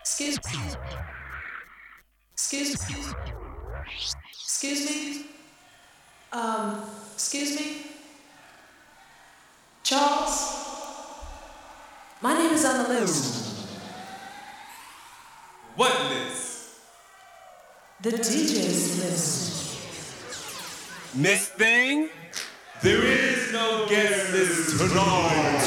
Excuse me. Excuse me. Excuse me. Um, excuse me. Charles. My name is on the list. What list? The DJ's list. Miss Thing? There is no guest list tonight.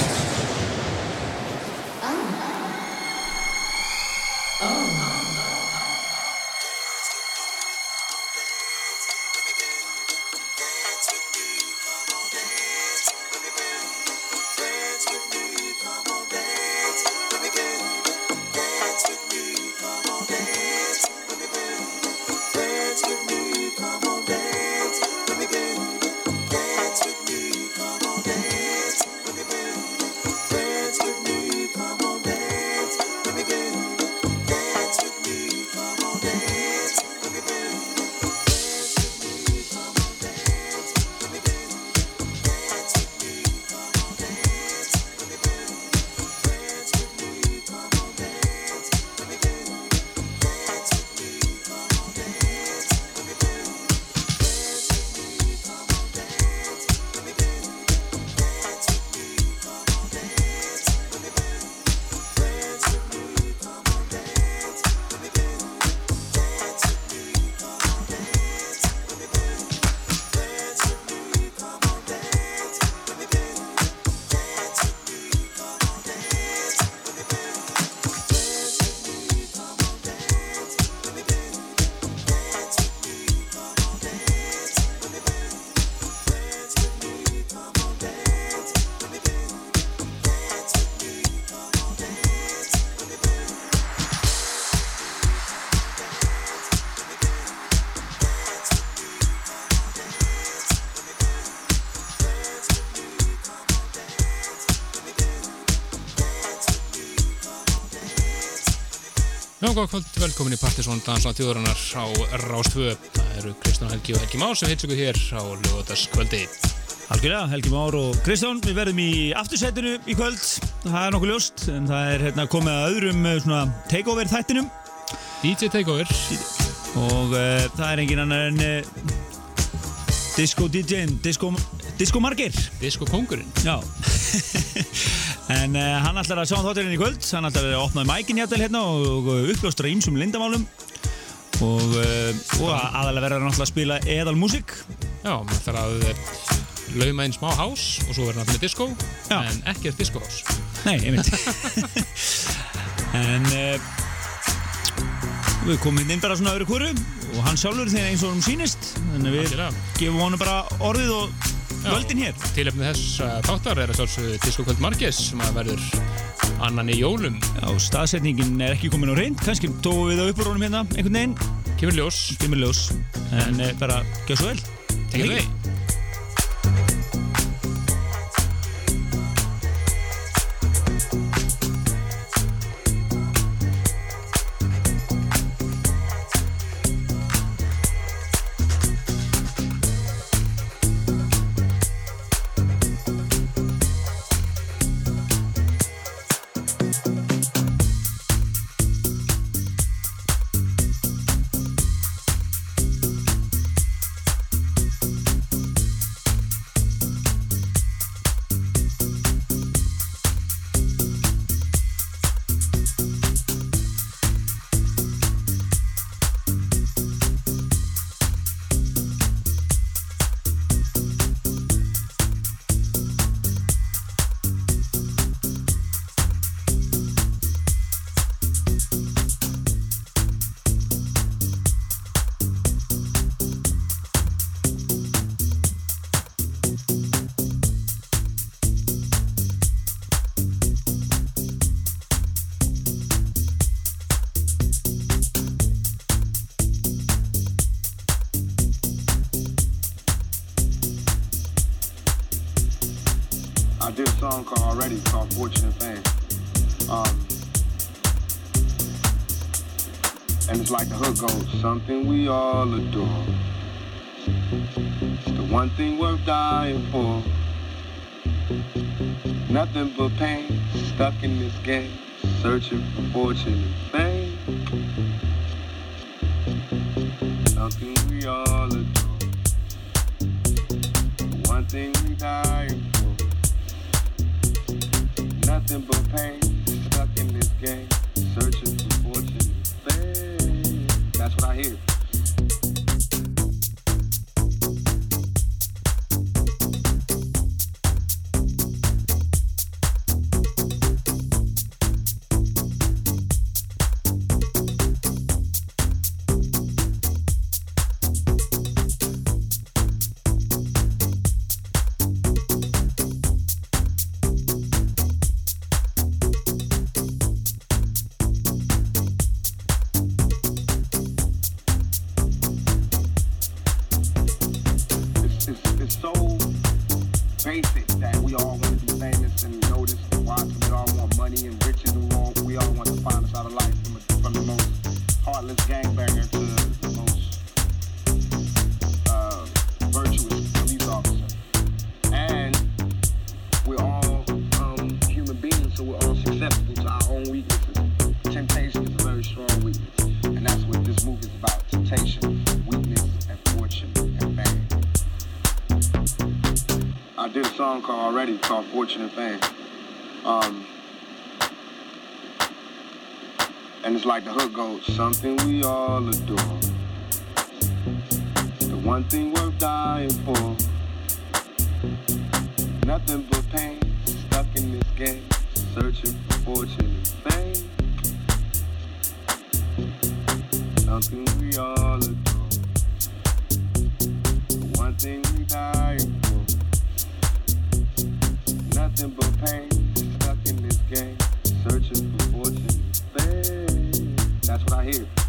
Já, góða kvöld, velkomin í Partisón Dansa þjóðurinnar á Rástvö. Það eru Kristján Helgi og Helgi Már sem heits ykkur hér á lögutaskvöldi. Algjörlega, Helgi Már og Kristján, við verðum í aftursætinu í kvöld, það er nokkuð ljóst, en það er hérna, komið að öðrum eh, takeover þættinum DJ Takeover. og uh, það er engin annar en uh, Disco DJ-in, Disco, Disco Margir. Disco Kongurinn. Já, en uh, hann ætlar að sjá um þátturinn í kvöld, hann ætlar að opna mækin hjáttel hérna og, uppljóstra ímsum lindamálum og, uh, og aðalega verður hann alltaf að spila eðal músík. Já, maður þarf að eh, lauma inn smá hás og svo verður náttúrulega disco, Já. en ekkert disco hás. Nei, ég veit En uh, Við komum hérna inn bara svona öðru hverju og hann sjálfur þegar eins og hann sýnist að við gefum honum bara orðið og. Völdin hér. Tilefni þess uh, þáttar er að sjálfsögðu Disco Kvöld Marges sem að verður annan í jólum. Já, staðsetningin er ekki komin á reynd kannski tóum við það upp úr honum hérna einhvern veginn, Kemur ljós. kemur ljós. En uh, bara, gjör svo vel. Take it The one thing worth dying for. Nothing but pain, stuck in this game, searching for fortune and fame. something we all adore. The one thing worth dying for. Nothing but pain, stuck in this game, searching for fortune and fame. Something we all adore. The one thing we dying for. Nothing but pain, stuck in this game, searching for fortune and fame. That's what I hear.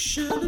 show.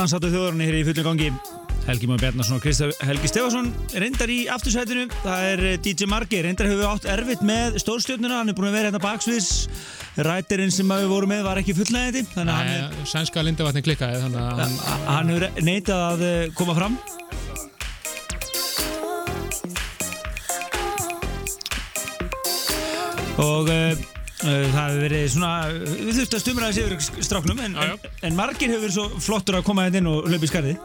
Dansáttu þjóðurinn hér í fullu gangi. Helgi Már Bjarnason og Kristaf Helgi Stefason reyndar í aftursætinu. Það er eh, DJ Margi, reyndar hefur átt erfitt með stórstjórnuna, hann er búin að vera hérna baksviðs. Rætirinn sem við vorum með var ekki fullnægandi þannig að hann, Nei, Sænska lindavatni klikkaði þannig að hann, er, hann hefur neitað að eh, koma fram. Og uh, það hefur verið svona við þurftum að stumra þessi yfir stráknum en, en, en margir hefur verið svo flottur að koma hérna inn og hlaupa í skarði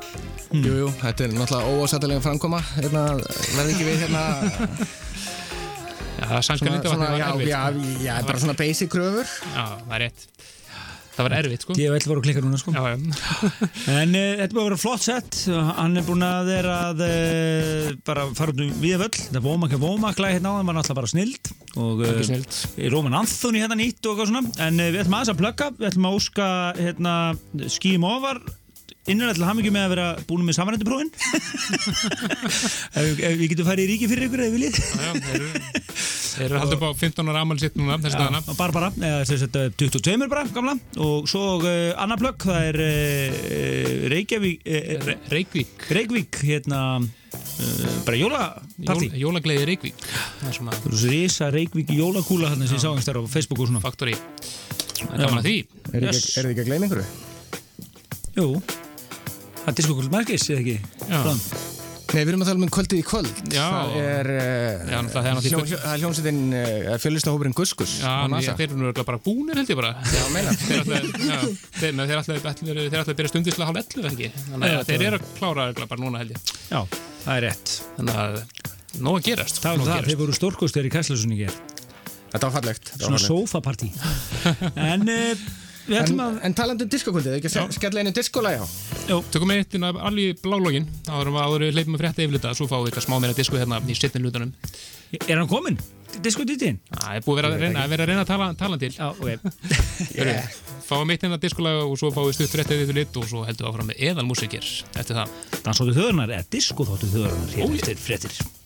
Jú, jú, þetta er náttúrulega óásættilega framkoma hérna, verði ekki við hérna Já, svona, lindavatni svona, var já, já, sko. já, bara svona basic kröfur. Já, það er rétt Það var erfitt sko. Vil voru að klikka núna sko. Já, já. En uh, þetta búið að vera flott sett hann er búin að vera að uh, bara fara út um við völl. Er Vómak lag hérna á það var náttúrulega bara snild. Og uh, Ekki snilld Róman Anthony hérna nýtt og eitthvað svona. En við ætlum aðeins að plugga. Við ætlum að óska hérna skýjum ofar innrætt til hamingjum með að vera búin með samrændi prófin ef, ef við getum farið í ríki fyrir ykkur eða viljið. Þeir eru- haldið upp á 15 ára amal sitt núna þessi dagana. Barbara, eða þess að 22 bara gamla. Og svo uh, annar plugg það er uh, Reykjavík uh, Re- Reykvík. Reykjavík hérna uh, bara jólapartí Jól, Jólagleiði Reykvík. Það er svona risa Reykjavík jólakúla þarna sem ég sá einhvers þar á Facebook og svona. Faktori Það er gaman að því. Er þið ekki, er að gleyma einhverju? Jú, það er diskokvöld margis, eða ekki? Já. Nei, við erum að tala um kvöldið í kvöld Já. Það er, uh, Já, það er hljó, hljó, það er hljómsveitin uh, fjölistahópurinn Guskus Já, nú örugglega bara búnir held ég bara Já, meina Þeir þeir ætla að byrja stundislega hálf 11 ekki Þannig að þeir eru að klára bara núna held ég Já, það er rétt. Þannig að nóg að gerast Það var að það, þeir voru stórkostir í Kæslasunni ger. Þetta var fallegt Svona sofapartí. en uh, ætlum En, að... en talandi um diskokvöldið, ekki að skella einu diskolæg á Tökum við eitt inn af alveg blálogin áður um áður við að frétta yfirlita svo fáum við eitthvað smá meira disku hérna í setnin hlutunum Er hann kominn? Diskotítinn? Það er búið að vera að reyna að, vera að, reyna að tala, tala til Já, ok. yeah. Fáum eitt inn af diskulega og svo fáum við stutt frétta yfirlit og svo heldum við áfram með eðal músikir eftir það Dansóttu þjóðurnar eða diskoþóttu þjóðurnar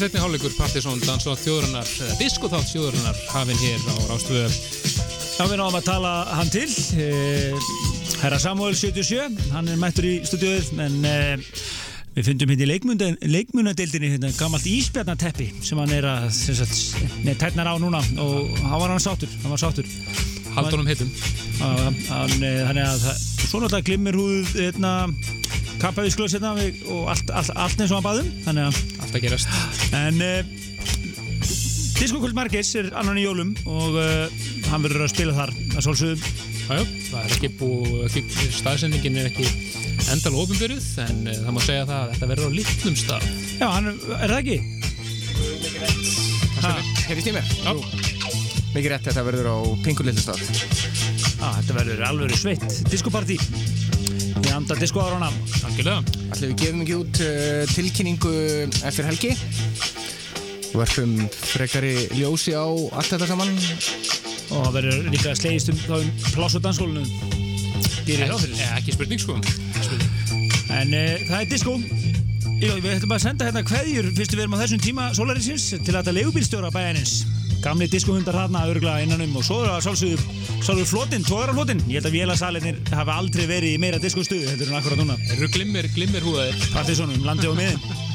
setni hálfleikur Partisón dans á þjóðurinnar, eða diskoþátt þjóðurinnar hafinn hér á Rástvöðu. Já, við náðum að tala hann til eh, Herra Samuel 77 hann er mættur í stúdíuð en eh, við fundum hérna í leikmunadeildinni hérna gammalt íspjarnateppi sem hann er að nei, tætnar á núna og hann var hann sáttur hann var sáttur Haldunum hittum. hann, hann, eh, Þannig að svo náttúrulega glimmir húð hérna, kappavísklaus hérna við- og allt, allt, allt eins og hann baðum þannig að Allt að gerast. En uh, Diskokvöld Margis er annan í jólum og uh, hann verður að spila þar að svolsögum. Jájá, það er ekki búið, staðsendingin er ekki endal ofinbyrjuð en uh, það má segja það að þetta verður á litlum stað. Já, hann, er það ekki? Ha, heyrðist í mér? Já. Mikið rétt, þetta verður á Pingur Lillestad. Já, þetta verður alveg sveitt diskopartí í anda diskoárana. Algjörlega. Ætli við gefum ekki út uh, tilkynningu eftir helgi. Verfum frekari ljósi á allt þetta saman. Og það verður líka slegist um, þá um fyrir. Eh, Ekki spurning sko. En uh, það er disko. Jó, við ætlum að senda hérna kveðjur fyrst við erum á þessum tíma sólarinsins til að þetta leigubílstjóra bæjarins. Gamli diskohundar þarna örgulega innanum og svo er það sálsögur Sálfur flotinn, tógaraflotinn. Ég held að vélasalinir hafa aldrei verið í meira diskostuðu heldur en akkurat núna. Eru glimmir, glimmir húðaðir. Partisónum, landi og miðin.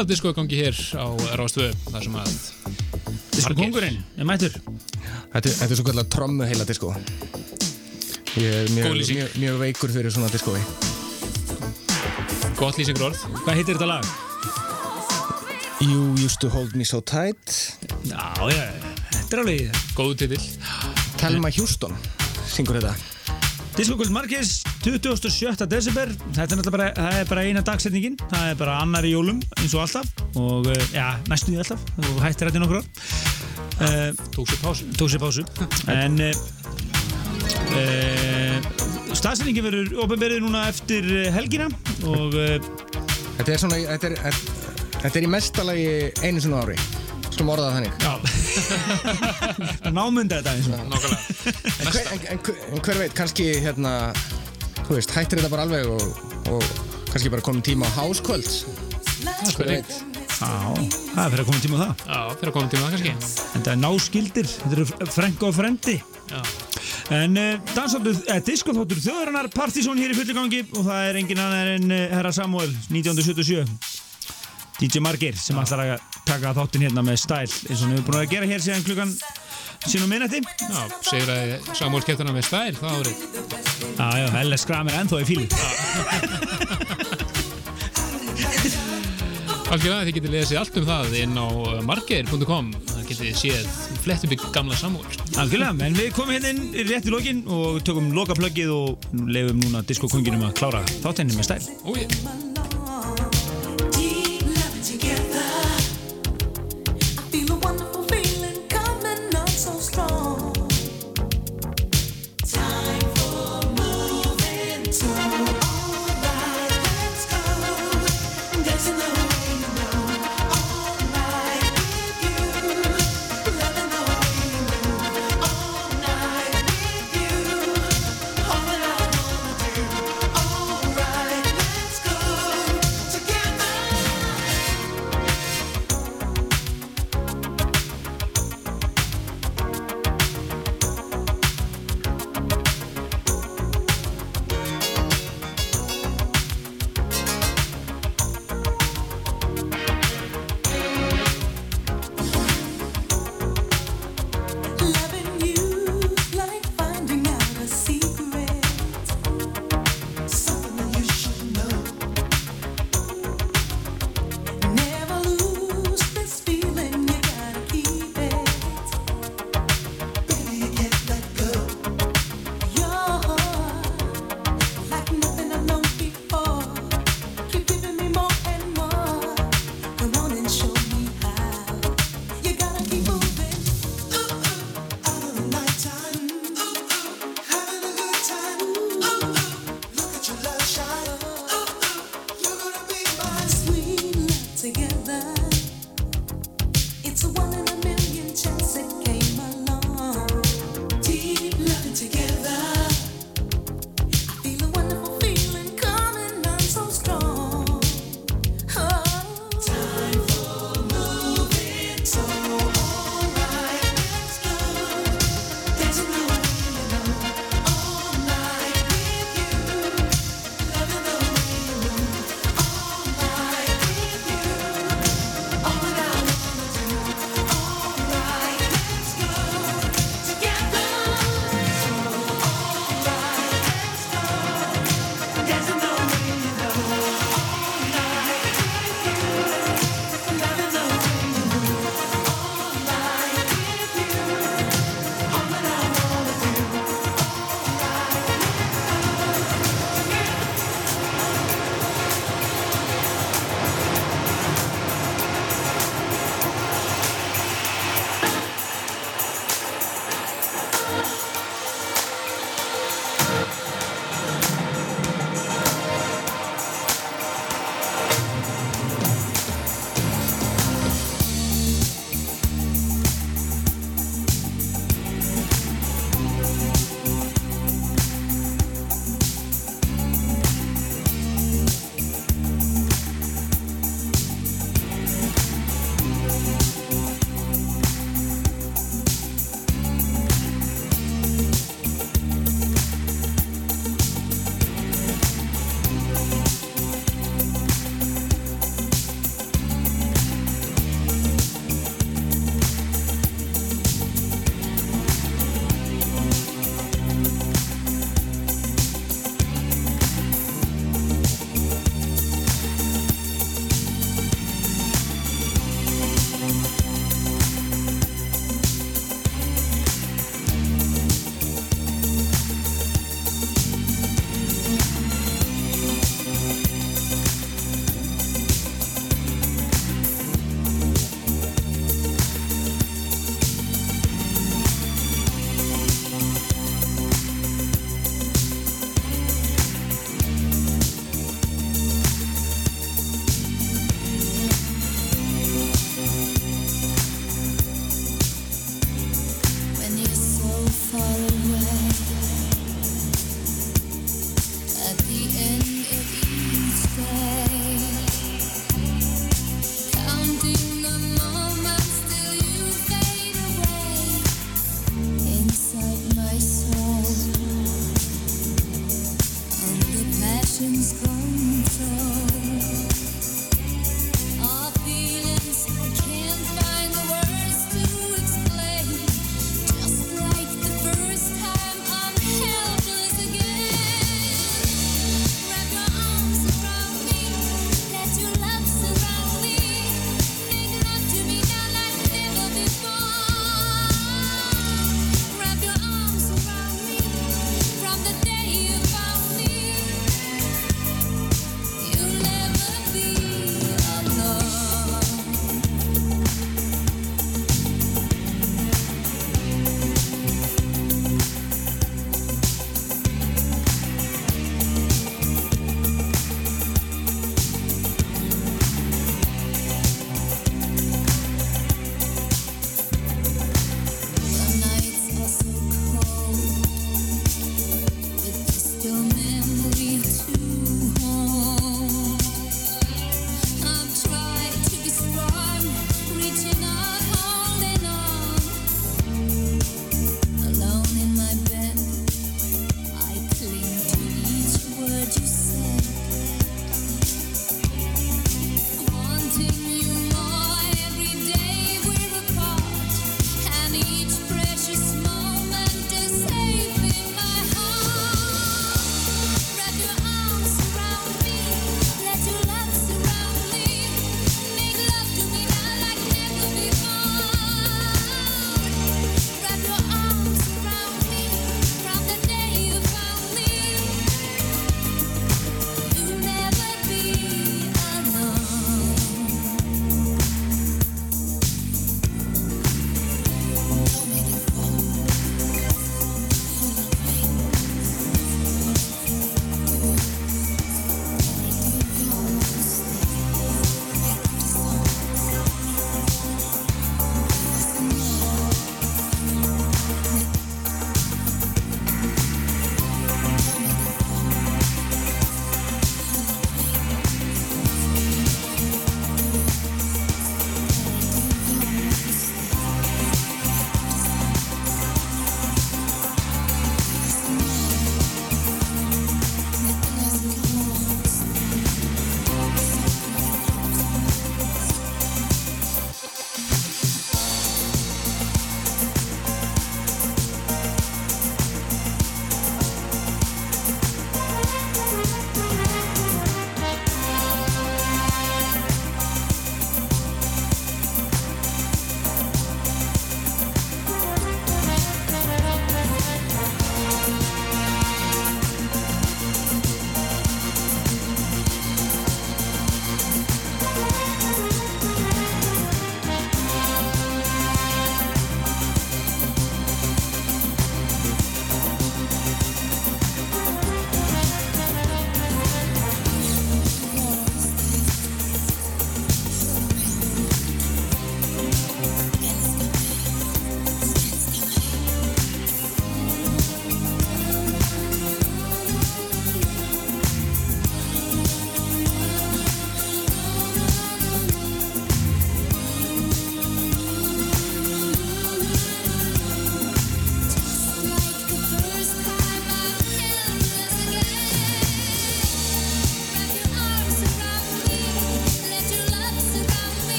Vel á disco gangi hér á Rástvö þar sem að Disko kongurinn, er mættur. Þetta, er- þetta er svo kallar trommu heila disko Ég er mjög, mjög, mjög veikur fyrir svona diskói gott lýsingur orð Hvað heitir þetta lag? You used to hold me so tight. Já, já, þetta er alveg góðu titill. Telma Houston syngur þetta Disco Gold Marquez, 27. desember. Þetta er náttúrulega bara, það er bara eina dagsetningin. Það er bara annar í jólum eins og alltaf. Og eh, já, næstu því alltaf. Og hættir þetta í nokkur ár. Uh, tók sér pásu. Tók sér pásu. En uh, uh, staðsetningin verður ofinberið núna eftir eh, helgina. Og uh, Þetta er svona, þetta er, þetta er í mestalagi einu svona ári Skulum orða það þannig. Já. Námynda þetta eins og. Nákvæmlega. En hver, en, en, hver- en hver veit, kannski hérna Þú veist, hættir þetta bara alveg og, og kannski bara komið tíma á háskvöld. Hver veit Já, það er fyrir að koma tíma á það. Já, fyrir að koma tíma það kannski. En það er náskildir, þetta eru frænka og frendi. Já, En uh, dansáttur, eh, diskoþáttur þjóðarinnar Partizón hér í fullu gangi og það er engin annar en uh, herra Samuel 1977 DJ Margir sem ætlar að taka þáttin hérna með stæl eins og hann hefur búin að gera hér síðan klukkan sín og minnætti já, segir að Samuel kepptuna með stæl það árið. Já, já, Skram er ennþá í fílu Algjörlega, þið getið lesið allt um það inn á margeir.com það getið séð flett upp í gamla Samuel Algjörlega, en við komum hérna inn rétt í lokin og tökum lokaplöggið og leifum núna diskokonginum að klára þáttinni með stæl Ói,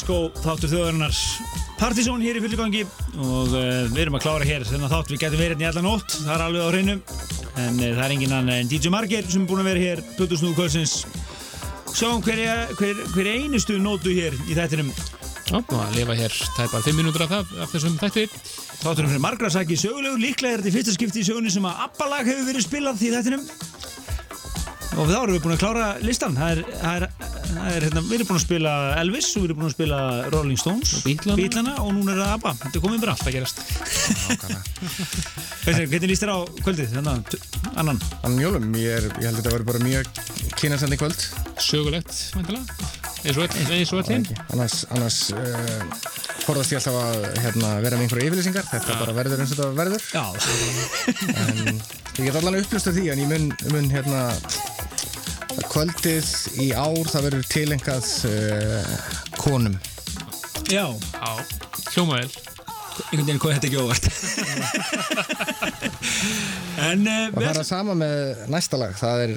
Disco þáttur þjóðarinnar. Partizón hér í fulligangi og uh, við erum að klára hér þennan þátt. Við getum verið hérna í allan nótt, það er alveg á hreinu. En uh, það er engin annan en DJ Marger sem er búin að vera hér Plutusnúðu kvöldsins. Sjáum hverja, hver, hver einustu nótu hér í þættinum. Já, að lifa hér tæpar 5 minútur af, það, af þessum þætti. Þátturum fyrir margra sæki sögulegur, líklega er þetta í fyrsta skipti í sögunni sem að Abba-lag hefur verið spilað í þættinum. Og þá erum við búin að klára listan það er, það er, er hérna, við erum búin að spila Elvis og við erum búin að spila Rolling Stones Og Beatlana. Beatlana og núna er það Abba, þetta er komið bara Það gerast. Hvernig, hvernig líst þér á kvöldið, hérna, annan? Annan jólum, ég, er, ég held að þetta verður bara mjög kynasandi kvöld Sögulegt, mæntilega. Eins og hinn. annars, annars uh, forðast ég alltaf að hérna, vera með einhverja yfirlýsingar þetta bara verður eins og þetta verður Já, en ég get allan upplusta því en ég mun, mun hérna kvöldið í ár það verður tilengað uh, konum. Já, Já, hljóma vel. einhvern veginn hvað þetta ekki óvart. En uh, og það er að sama með næsta lag það er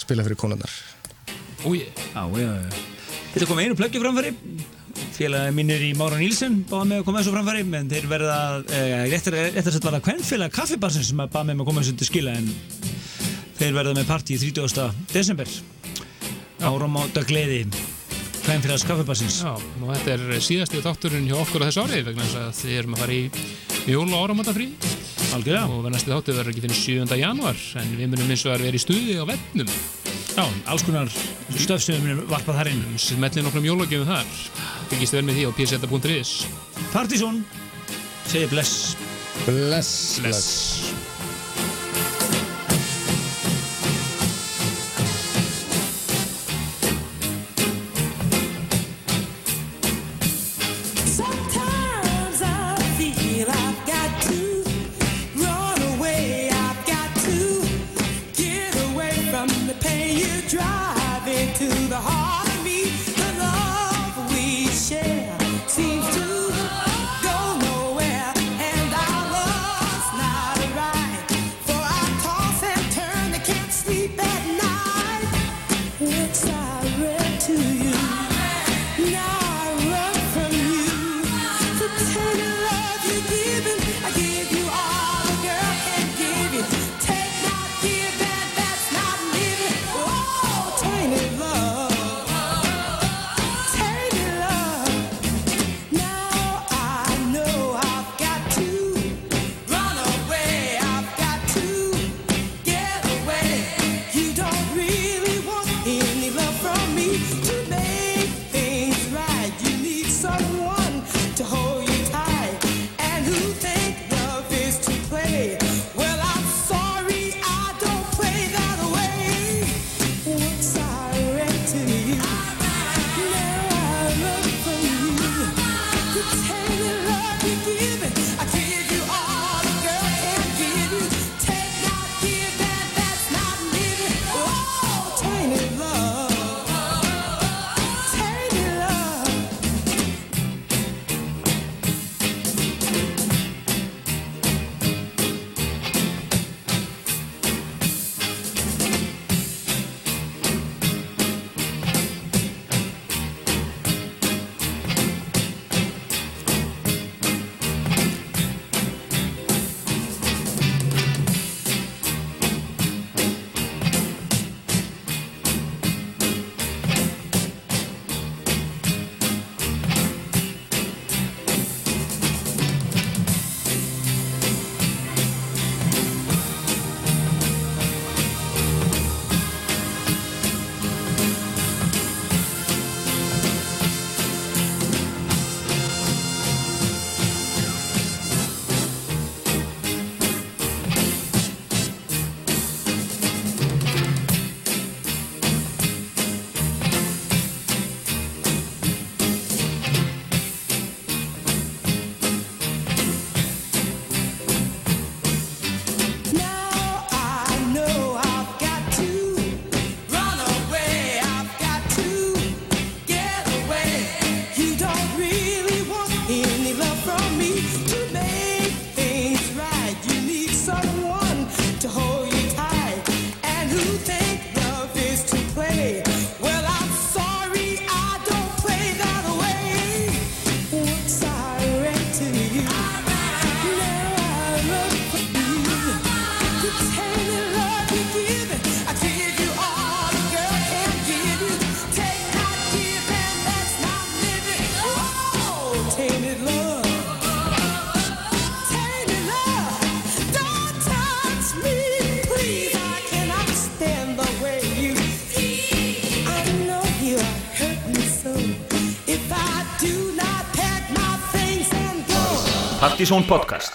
spila fyrir konundar Úi, Já, já, já. Þetta kom einu plöggju framfæri. Félagi mínir í Mára Nílsen báða mig að koma þessu framfæri en þeir verða, eh, réttar, sett var það kvennfélag kaffibarsins sem báða mig að koma þessu til skila en þeir verða með partí 30. desember. Áramáta gleði kvennfélags kaffibarsins. Já, og þetta er síðasti þátturinn hjá okkur á þessu ári vegna þess að þið erum að fara í jól og áramátafrí algjörlega. Og næsti þáttur verður ekki fyrir 7. januar en við munum eins og að vera í stuði á vennum Já, alls konar stöf sem við munum varpað þar inn. Smetli nokkrum jólagjöfum þar. Fylgist vel með því á pseta.is Partizón, segir bless. Bless, Bless. Sometimes Partizón podcast